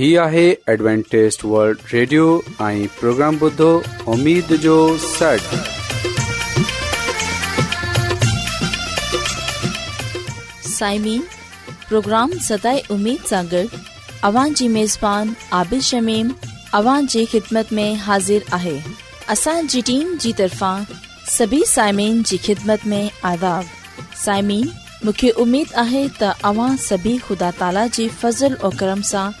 هي آهي ॲಡ್وانٽيست world radio ۽ programme بدو اميد جو سيٽ سائمين پروگرام ستاي اميد سانڳڙ اوان جي ميزبان عابد شميم اوان جي خدمت ۾ حاضر آهي اسان جي ٽيم جي طرفان سڀي سائمين جي خدمت ۾ آداب سائمين مونکي اميد آهي ته اوان سڀي خدا تالا جي فضل ۽ کرم سان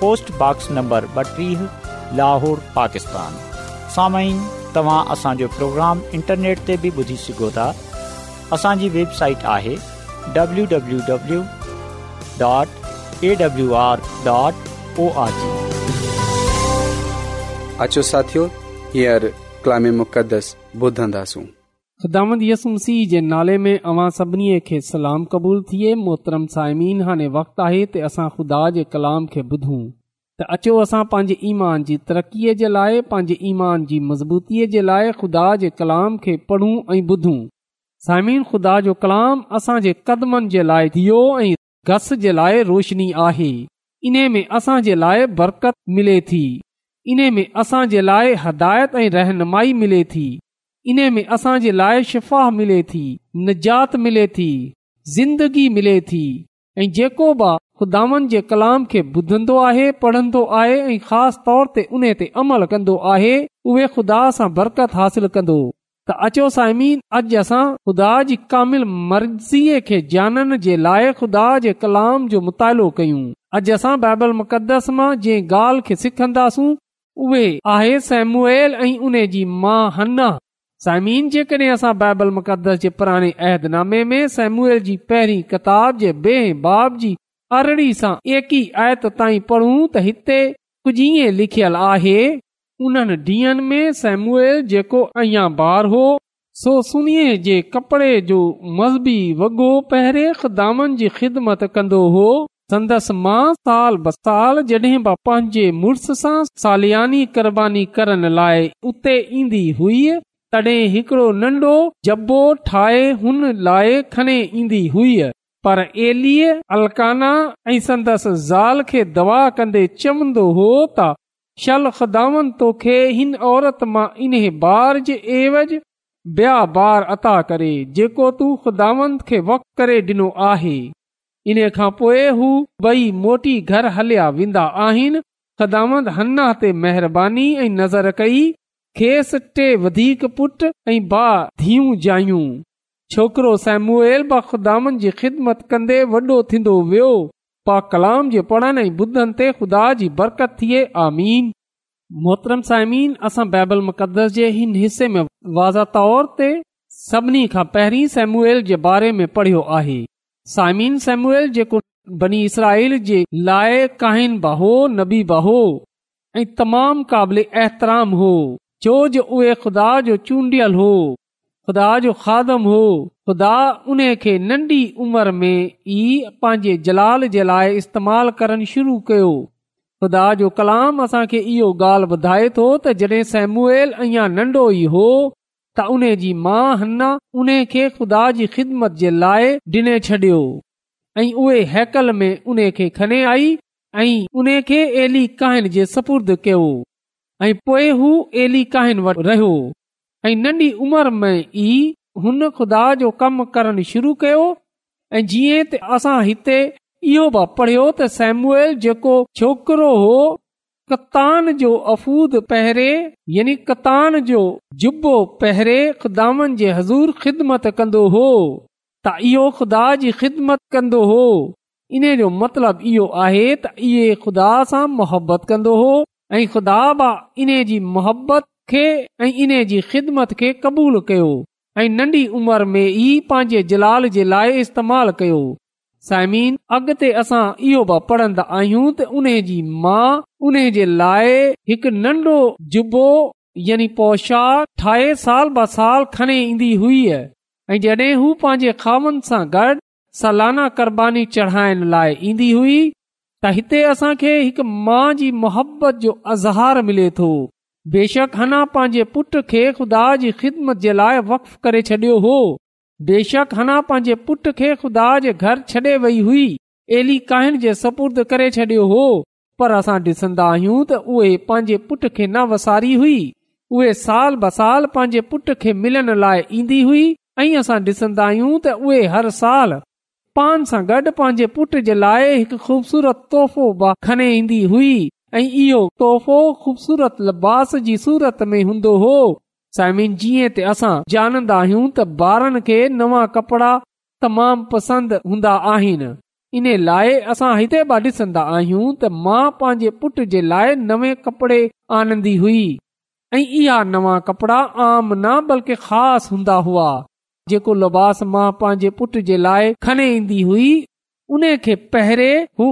पोस्टॉक्स नंबर ॿटीह लाहौर पाकिस्तान साम्हीं तव्हां असांजो प्रोग्राम इंटरनेट ते बि ॿुधी सघो था असांजी वेबसाइट आहे W W W dot A W R dot O अचो साथियो हींअर ॿुधंदासूं यसु मसीह जे नाले में अवां सभिनी खे सलाम क़बूल थिए मोहतरम साइमिन हाणे वक़्तु आहे त असां खुदा जे कलाम खे ॿुधूं त अचो असां पंहिंजे ईमान जी तरक़ीअ जे लाइ पंहिंजे ईमान जी मज़बूतीअ जे लाइ खुदा जे कलाम खे पढ़ूं ऐं ॿुधूं साइमिन ख़ुदा जो कलाम असां जे क़दमनि जे लाइ थियो घस जे लाइ रोशनी आहे इन में असां जे लाइ बरकत मिले थी इन में असां जे लाइ हिदायत ऐं रहनुमाई मिले थी इन में असां जे लाइ शिफ़ाह मिले थी निजात मिले थी ज़िंदगी मिले थी ऐ जेको बि खुदा कलाम खे ॿुधंदो आहे पढ़ंदो आहे ऐ ख़ासि तोर ते उन ते अमल कन्दो आहे उहे खुदा सां बरकत हासिल कंदो त अचो सायमी अॼु असां ख़ुदा जी कामिल मर्ज़ीअ खे जानन जे लाइ खुदा जे कलाम जो मुतालो कयूं अॼु असां बाइबल मुक़दस मां जंहिं ॻाल्हि खे सिखंदासूं उहे आहे सेमुएल ऐं उन जी मा हन कडे॒बल मुक़दस जे पुराणे अहदनामे सेमूल जी पहिरीं किताब पढ़ूं हिते कुझु लिखियल आहे उन डींहं बार हो सो सुनिए जे कपड़े जो मज़बी वॻो ख़िदामन जी ख़िदमत हो संदसि मां साल बसाले मुड़ सालियानी क़ुर करण लाइ उते ईंदी हुई तॾहिं हिकिड़ो नन्ढो जबो ठाहे हुन लाइ खणे ईंदी हुआ पर एलिअ अलकाना ऐं संदसि ज़ाल खे दवा कंदे चवंदो हो त शल ख़ुदातोखे हिन औरत मां इन्हे ॿार जे ऐवज बिया बार अता करे जेको तू ख़ुदात खे वक करे डि॒नो आहे इन खां पोइ हू बई मोटी घर हलिया वेंदा आहिनि ख़दामंदा ते महिरबानी ऐं नज़र कई खेसि टे वधीक पुट ऐं बा धीअ छोकिरो सैमुएल वॾो थींदो वियो पा कलामुदास जे हिन हिसे में वाज़ा तौर ते सभिनी खां पहिरीं सेमुएल जे बारे में पढ़ियो आहे साइमीन सेमुएल जेको बनी इसराईल जे लाइ काहिन बाहो नबी बाहो ऐं तमामु क़ाबिले हो ख़ुदा जो चूंडियलु हो ख़ुदा जो खादम हो खुदा नंढी उमिरि में ई पंहिंजे जलाल जे लाइ इस्तेमाल करण शुरू कयो ख़ुदा जो कलाम असांखे इहो ॻाल्हि ॿुधाए थो तॾहिं सेमुएल अञा नन्ढो ई हो त उन जी माउ हना उन खे ख़ुदा जी ख़िदमत जे लाइ डि॒ने छॾियो ऐं उहे हैकल में उन खे खने आई ऐं सपुर्द कयो ऐं पोएं हू एली वटि रहियो ऐं नंढी उमिरि में ई हुन ख़ुदा जो कमु करणु शुरू कयो ऐं जीअं असां हिते इहो बि पढ़ियो त जेको छोकिरो हो कतान जो अफ़ूद पहिरे यानी कतान जो जुबो पहिरे ख़ुदानि जी हज़ूर ख़िदमत कंदो हो त इहो ख़ुदा जी ख़िदमत कंदो हो इन जो मतिलब इहो आहे त इहे ख़ुदा सां मुहबत कंदो हो ऐं खुदा इन्हे जी मोहबत खे ऐं इन जी ख़िदमत खे क़बूल कयो ऐ नन्ढी उमर में ई पंहिंजे जलाल जे लाइ इस्तेमाल कयो साइमीन अॻिते असां इहो बि पढ़ंदा आहियूं त उन जी मा उन जे लाइ हिकु जुबो यानी पोशाक ठाहे साल ब साल खणी ईंदी हुई ऐ जडे॒ पंहिंजे खावन सां गॾु सालाना क़ुरबानीबानी चढ़ाइण लाइ ईंदी हुई त हिते असांखे हिकु माउ जी मोहबत जो अज़हार मिले थो बेशक हना पंहिंजे पुट खे ख़ुदा जी ख़िदमत जे लाइ वफ़ करे छॾियो हो बेशक हना पंहिंजे पुट खे ख़ुदा जे घर छॾे वेई हुई एली सपुर्द करे छडि॒यो हो पर असां ॾिसंदा आहियूं त उहे पंहिंजे पुट खे न वसारी हुई उहे साल ब साल पंहिंजे पुट खे मिलण लाइ ईंदी हुई ऐं असां ॾिसंदा आहियूं त उहे हर साल पान सां गॾु पंहिंजे पुट जे लाइ हिकु ख़ूबसूरत तोहफ़ो खणी ईंदी हुई ऐं इहो तोहफ़ो ख़ूबसूरत लिबास में हूंदो हो असां ॼाणंदा आहियूं त ॿारनि खे नवां कपिड़ा तमामु पसंदि हूंदा आहिनि इन लाइ असां हिते पास ॾिसंदा आहियूं त मां पंहिंजे पुट जे लाइ नवे कपिड़े आनंदी हुई ऐं इहे नवां कपिड़ा आम न बल्कि ख़ासि हूंदा हुआ जेको लिबास मां पंहिंजे पुट जे लाइ खणी ईंदी हुई उन खे पहिरें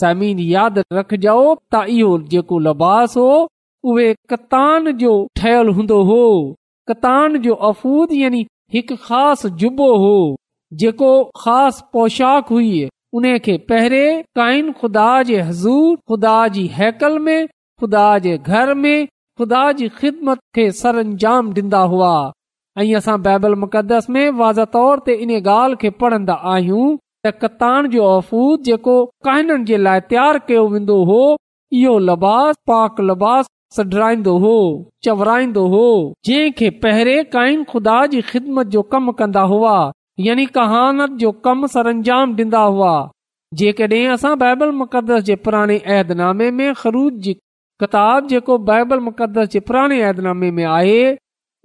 समीन यादि रखजो त इहो जेको लबास हो कतान जो अफ़ूद यानी हिकु ख़ासि जुबो हो जेको ख़ासि पोशाक हुई उन खे पहिरें काइन खुदा जे हज़ूर खुदा जी हैकल में खुदा जे घर में ख़ुदा जी ख़िदमत खे सरंजाम डींदा हुआ ऐं असां बाइबल मुक़दस में वाज़तौर ते पढ़ंदा आहियूं कयो वेंदो हो इहो लबास पाक लडंदो हो चवराईंदो हो जंहिं खे पहिरें काई ख़ुदा जी ख़िदमत जो कम कंदा हुआ यानी कहानत जो कम सरंजाम डींदा हुआ जेकॾहिं असां बाइबल मुक़दस जे पुराणे अहदनामे में ख़रूज जी किताब जेको बाइबल मुक़द्दस जे पुराणे ऐतनामे में आहे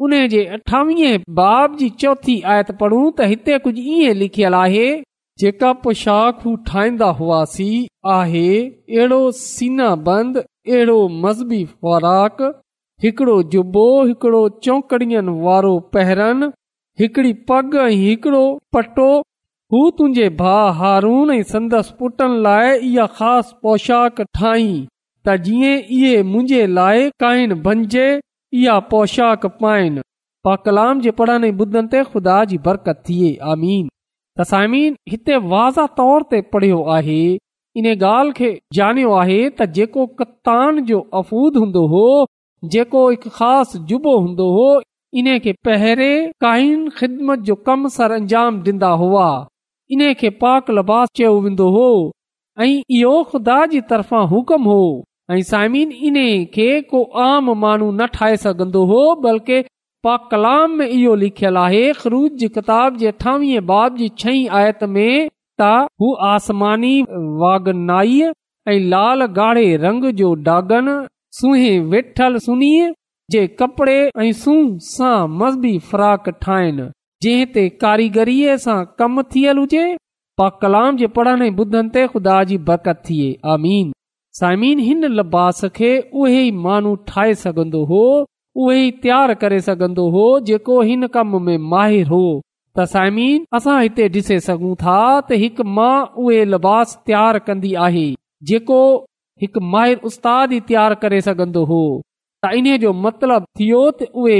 उन जे अठावीह बाब जी चोथी आयत पढ़ूं त हिते कुझु इएं लिखियलु आहे जेका पोशाक हू ठाहींदा हुआसीं आहे अहिड़ो सीना बंद अहिड़ो मज़बी ख़ुराक हिकिड़ो जुबो हिकिड़ो चौकड़ियनि वारो पहिरन हिकिड़ी पग ऐं हिकिड़ो पटो हू तुंहिंजे भाउ हारून ऐं संदसि पुटनि लाइ इहा ख़ासि पोशाक ठाही तीअं इहे मुंहिंजे लाइ पढ़ियो आहे इन ॻाल्हि खे ॼाणियो आहे अफ़ूद हूंदो हो जेको हिकु ख़ासि जुबो हूंदो हो इन खे पहिरें कहिन ख़िदमत जो कम सर अंजाम हुआ इन खे पाक लबास चयो वेंदो हो ऐं इहो ख़ुदा जी तरफ़ा हुकुम हो ऐं साइमीन इन्हे खे को आम माण्हू न ठाहे सघंदो हो बल्कि पा कलाम में इहो लिखियल आहे ख़रूज किताब जे आयत में त हू आसमानी लाल गाढ़े रंग जो डागन सु वेठल सुनी जे कपड़े ऐं सूंह सां मज़बी फ्राक ठाहिनि जंहिं ते कारीगरी कम थियल हुजे पा कलाम जे पढ़ण ऐं ख़ुदा जी बरकत थिए आमीन साइमीन हिन लिबास खे उहे माण्हू ठाहे सघंदो हो उहे तयार करे सघंदो हो जेको हिन कम में माहिर हो त साइमीन असां हिते ॾिसे सघूं था त हिकु उहे लिबास तयारु कंदी आहे जेको हिकु माहिर उस्ताद ई तयारु करे सघंदो हो त इन जो मतलबु थियो त उहे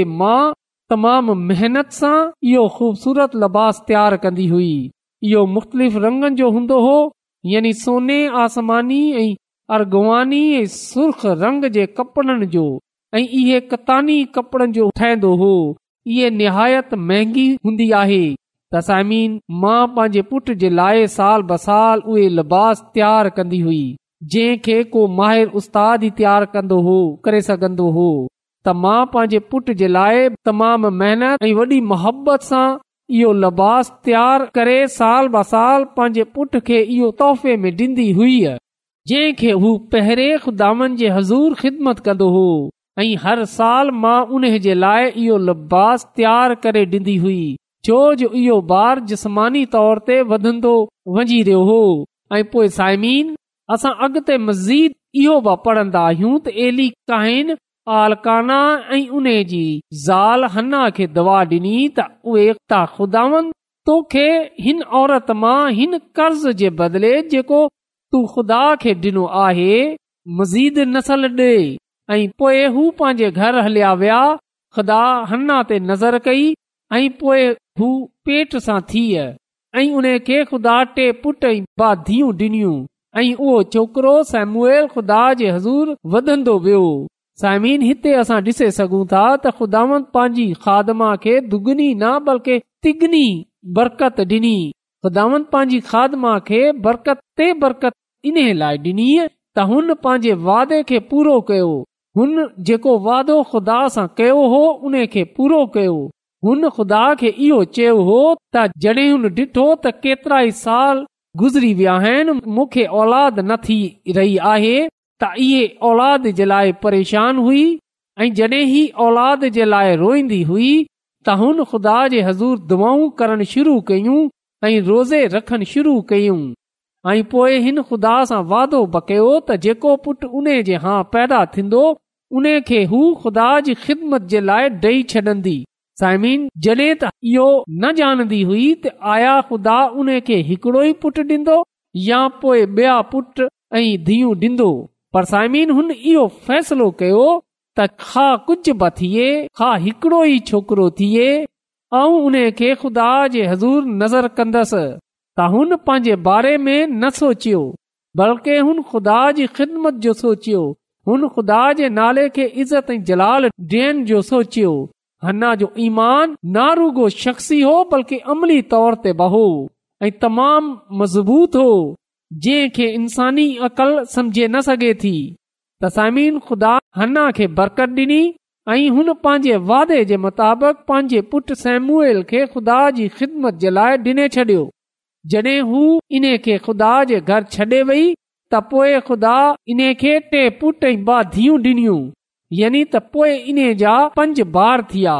तमाम मेहनत सां इहो खूबसूरत लिबास तयारु कंदी हुई इहो मुख़्तलिफ़ रंगनि जो हूंदो हो यानी सोने आसमानी अरगवानी सुर्ख रंग जे कपड़न जो कतानी कपड़न जो ठाहींदो हो इहे निहायत महांगी हूंदी आहे तसामीन मा पांजे पुट जे लाइ साल बसाल उहे लिबास तयार कन्दी हुई जंहिं खे को माहिर उस्ताद ई तयार कंदो हो करे सघन्दो हो त मां पंहिंजे पुट जे लाइ तमाम मेहनत ऐं वॾी मोहबत सां इयो लबास तयार करे साल बसाल पंहिंजे पुट खे इहो तोहफ़े में डीन्दी हुई जंहिंखे हू पहिरें हज़ूर ख़िदमत कंदो हो ऐं लिबास तयार करे डींदी हुई छो जो अॻिते इहो पढ़ंदा आहियूं दवा ॾिनी तोखे हिन औरत मां हिन कर्ज़ जे बदिले जेको तू ख़ुदा खे ॾिनो आहे मज़ीद नसल ॾे ऐं पोइ हू पंहिंजे घर हलिया विया ख़ुदा कई ऐं पोइ हू पेट सां टे पुटियूं ऐं उहो छोकिरो सेमुएल ख़ुदा जे हज़ूर वधंदो वियो साइमिन हिते असां ॾिसी सघूं था त ख़ुदावंत पंहिंजी खादमा खे दुगनी न बल्कि तिगनी बरकत ॾिनी ख़ुदावंत पंहिंजी खादमा खे बरकत ते बरकत इन लाइ ॾिनी त हुन पंहिंजे वादे खे पूरो कयो हुन जेको वादो ख़ुदा सां कयो हो उन खे पूरो कयो हुन ख़ुदा खे इहो चयो हो त जॾहिं हुन ॾिठो त केतिरा ई साल गुज़री विया आहिनि मूंखे औलाद न थी रही आहे त इहे औलाद जे लाइ परेशान हुई ऐं जॾहिं ही औलाद जे लाइ रोईंदी हुई त हुन ख़ुदा जे हज़ूर दुआ करणु शुरू कयूं ऐं रोज़े रखन शुरू कयूं ऐं पोएं हिन ख़ुदा सां वादो बि कयो त जेको पुटु उन जे हा पैदा थींदो उन खे हू खुदा जी ख़िदमत जे लाइ डे छॾंदी साइमीन जॾहिं त इहो न ॼाणंदी हुई त आया ख़ुदा उन खे हिकिड़ो ई पुटु ॾींदो या पोए ॿिया पुट ऐं धीअ ॾींदो पर साइमिन हुन इहो फ़ैसिलो कयो त खा कुझु बि थिए खा हिकिड़ो ई छोकिरो थिए ऐं उन खे खुदा जे हज़ूर नज़र कंदसि त हुन पंहिंजे बारे में न सोचियो बल्कि हुन ख़ुदा जी ख़िदमत जो सोचियो हुन ख़ुदा नाले ऐं जलाल ॾियण जो सोचियो हन्ना जो ईमान नारूगो शख़्सी हो बल्कि अमली तौर ते बहो ऐं तमामु मज़बूत हो जंहिं खे इंसानी अक़ल समझे न सघे थी तसामीन ख़ुदा हन्ना खे बरकत डि॒नी ऐं हुन पंहिंजे वादे जे मुताबिक़ पंहिंजे पुट सैमुएल खे ख़ुदा जी ख़िदमत जे लाइ डि॒ने छडि॒यो जॾहिं हू इन खे खुदा जे घर छॾे वई त पोएं खुदा इन खे टे पुटूं ॾिनियूं यानी त पोएं इन जा पंज ॿार थिया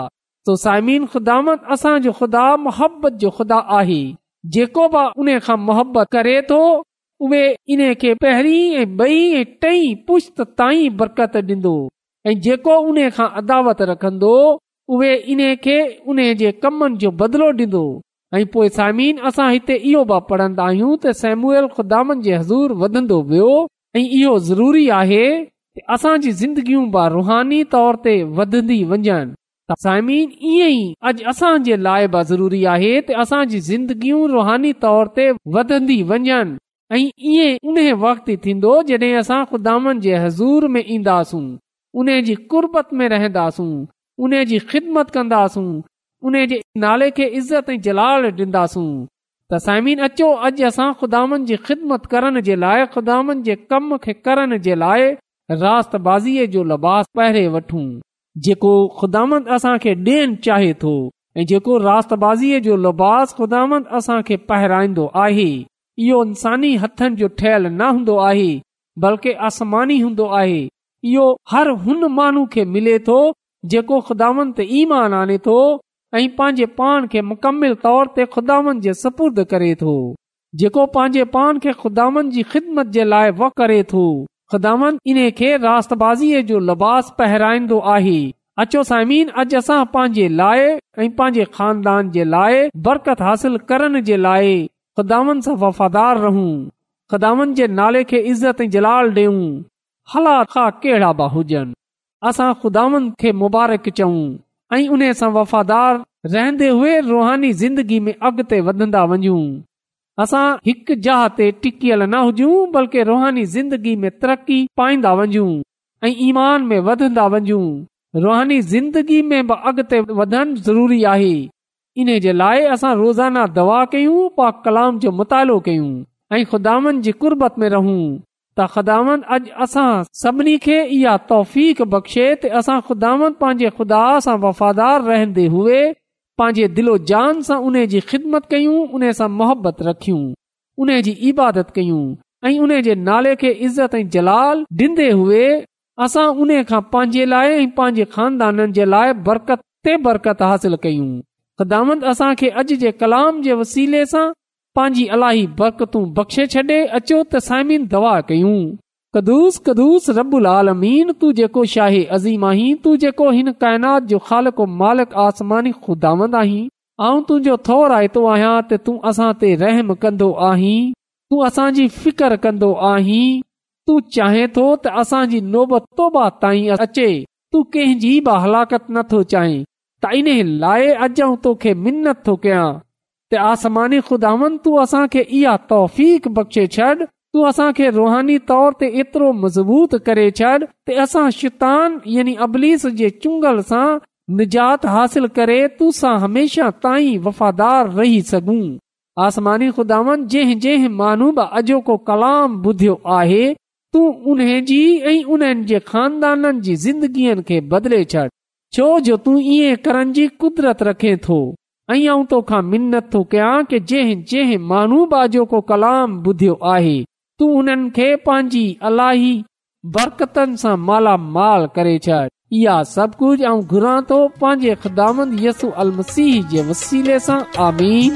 सो साइम असांजो खुदा मोहबत जो खुदा आहे जेको बि उन खां मुहबत करे थो उहे पहिरीं टई पुश्त ताईं बरकत ॾींदो ऐं जेको उन खां अदावत रखंदो उहे इन खे उन जे कमनि जो बदिलो ॾींदो ऐं पोइ साइमिन असां हिते इहो बि पढ़ंदा आहियूं त ख़ुदामन जो हज़ूर वधंदो वियो ऐं इहो ज़रूरी आहे असांजी ज़िंदगियूं बि रुहानी तौर ते वधंदी वञनि ईअं ई अॼु असांजे लाइ बि ज़रूरी आहे असांजी ज़िंदगियूं रुहानी तौर ते वधंदी वञनि ऐं ईअं उन थींदो जॾहिं असां जे हज़ूर में ईंदासूं उन जी में रहंदासूं उन जी ख़िदमत कंदासूं उन जे नाले खे इज़त ऐं जलाल ॾींदासूं पहिरियों ख़ुदा चाहे रास बाज़ीअ जो लिबास ख़ुदांद असांखे पहिराईंदो आहे इहो इंसानी हथनि जो ठहियल न हूंदो आहे बल्कि आसमानी हूंदो आहे इहो हर हुन माण्हू खे मिले थो जेको ख़ुदामंत ईमान आने थो ऐं पंहिंजे पान खे मुकमिल तौर ते ख़ुदानि जे सपुर्द करे थो जेको पंहिंजे पाण खे ख़ुदा व करे थो ख़ुदा बाज़ीअ जो लिबास पहिराईंदो आहे अचो असां पंहिंजे लाइ ऐं पंहिंजे खानदान जे लाइ बरकत हासिल करण जे लाइ खुदानि सां वफ़ादार रहूं ख़ुदानि जे नाले खे इज़त ऐं जलाल डाखा कहिड़ा बि हुजनि असां ख़ुदानि खे मुबारक चऊं ऐं उन सां वफ़ादार रहंदे हुए रुहानी ज़िंदगी में अॻिते वधंदा वञूं असां हिकु जहा ते टिकियल न हुजूं बल्कि रुहानी ज़िंदगी में तरक़ी पाईंदा वञूं ऐं ईमान में वधंदा वञूं रुहानी ज़िंदगी में बि अॻिते वधनि ज़रूरी आहे इन जे लाइ असां रोज़ाना दवा कयूं पा कलाम जो मुतालो कयूं ऐं ख़ुदानि जी कुरबत में रहूं त ख़दाम खे इहा त ख़ुदांद पंहिंजे ख़ुदा सां वफ़ादार रमत कयूं मुहबत कयूं ऐं उन जे नाले खे इज़त ऐं जलाल ड असां उन खां पंहिंजे लाइ पंहिंजे खानदाननि जे लाइ बरकत ते बरकत हासिल कयूं ख़दामंत असां खे अॼ जे कलाम जे वसीले सां पंहिंजी अलाही बक बख़्शे ब्शे छॾे अचो त साइमीन दवा कयूं कदुूस कदुस तू जेको शाहे अज़ीम आहीं तूं जेको हिन काइनातंदुंहिंजो थो आइदो आहियां त तूं असां ते रहम कंदो आहीं तू असांजी फिकर कंदो आहीं तू चाहें थो त असांजी नोबत अचे तू कंहिंजी बि हलाकत न थो चाहीं त इन्हे लाइ अॼु आऊं तोखे मिनत थो कयां त आसमानी खुदावन तूं असांखे इहा तौफ़ बख़्शे छॾ तूं असांखे रुहानी तौर ते एतिरो मज़बूत करे शितान अबलीस चुंगल सां निजात हासिल करे वफ़ादार रही सघूं आसमानी खुदावन जंहिं जंहिं मानूब अॼोको कलाम ॿुधियो आहे तू उन जी ऐं उन्हनि जे खानदाननि जी ज़िंदगीअ खे बदिले छॾ छो जो तू ईअं करण जी कुदरत रखे थो जंहिं जंहिं मानू बाजो को कलाम ॿुधियो आहे तूं हुननि खे पंहिंजी अलाही बरकतनि सां मालामाल करे छॾ इहा सभु कुझु ऐं घुरां थो पंहिंजे ख़िदामंदसू अलमसीह जे वसीले सां आमीन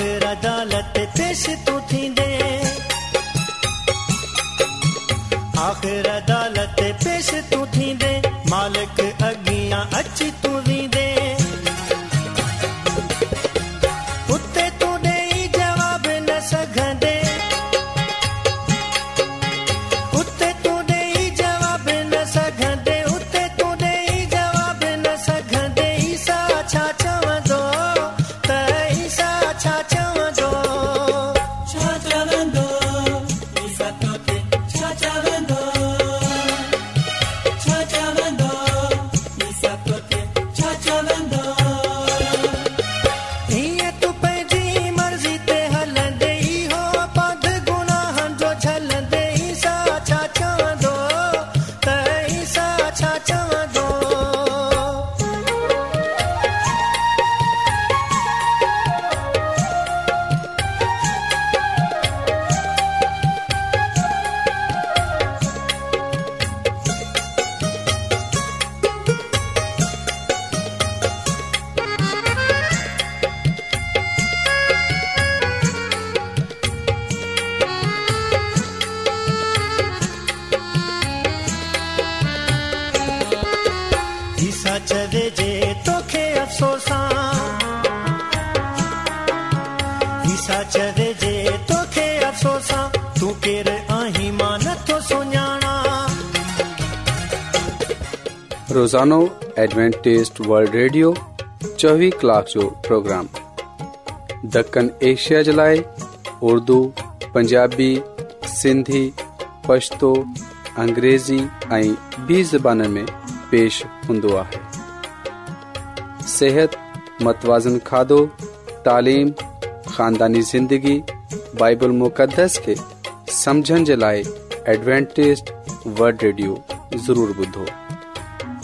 फिर अदालत पेश तू سانو ایڈوانٹسٹ ورلڈ ریڈیو 24 کلاک جو پروگرام دکن ایشیا جلائے اردو پنجابی سندھی پشتو انګریزی ایں بی زبانن میں پیش ہندوا صحت متوازن کھادو تعلیم خاندانی زندگی بائبل مقدس کي سمجھن جلائے ایڈوانٹسٹ ورلڈ ریڈیو ضرور بدو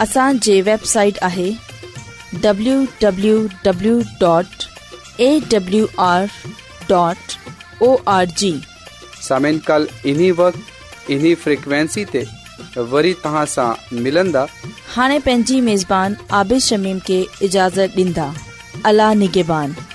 असांजे वेबसाइट आहे हाणे पंहिंजी عابد आबिशमीम खे اجازت ॾींदा अला निगेबान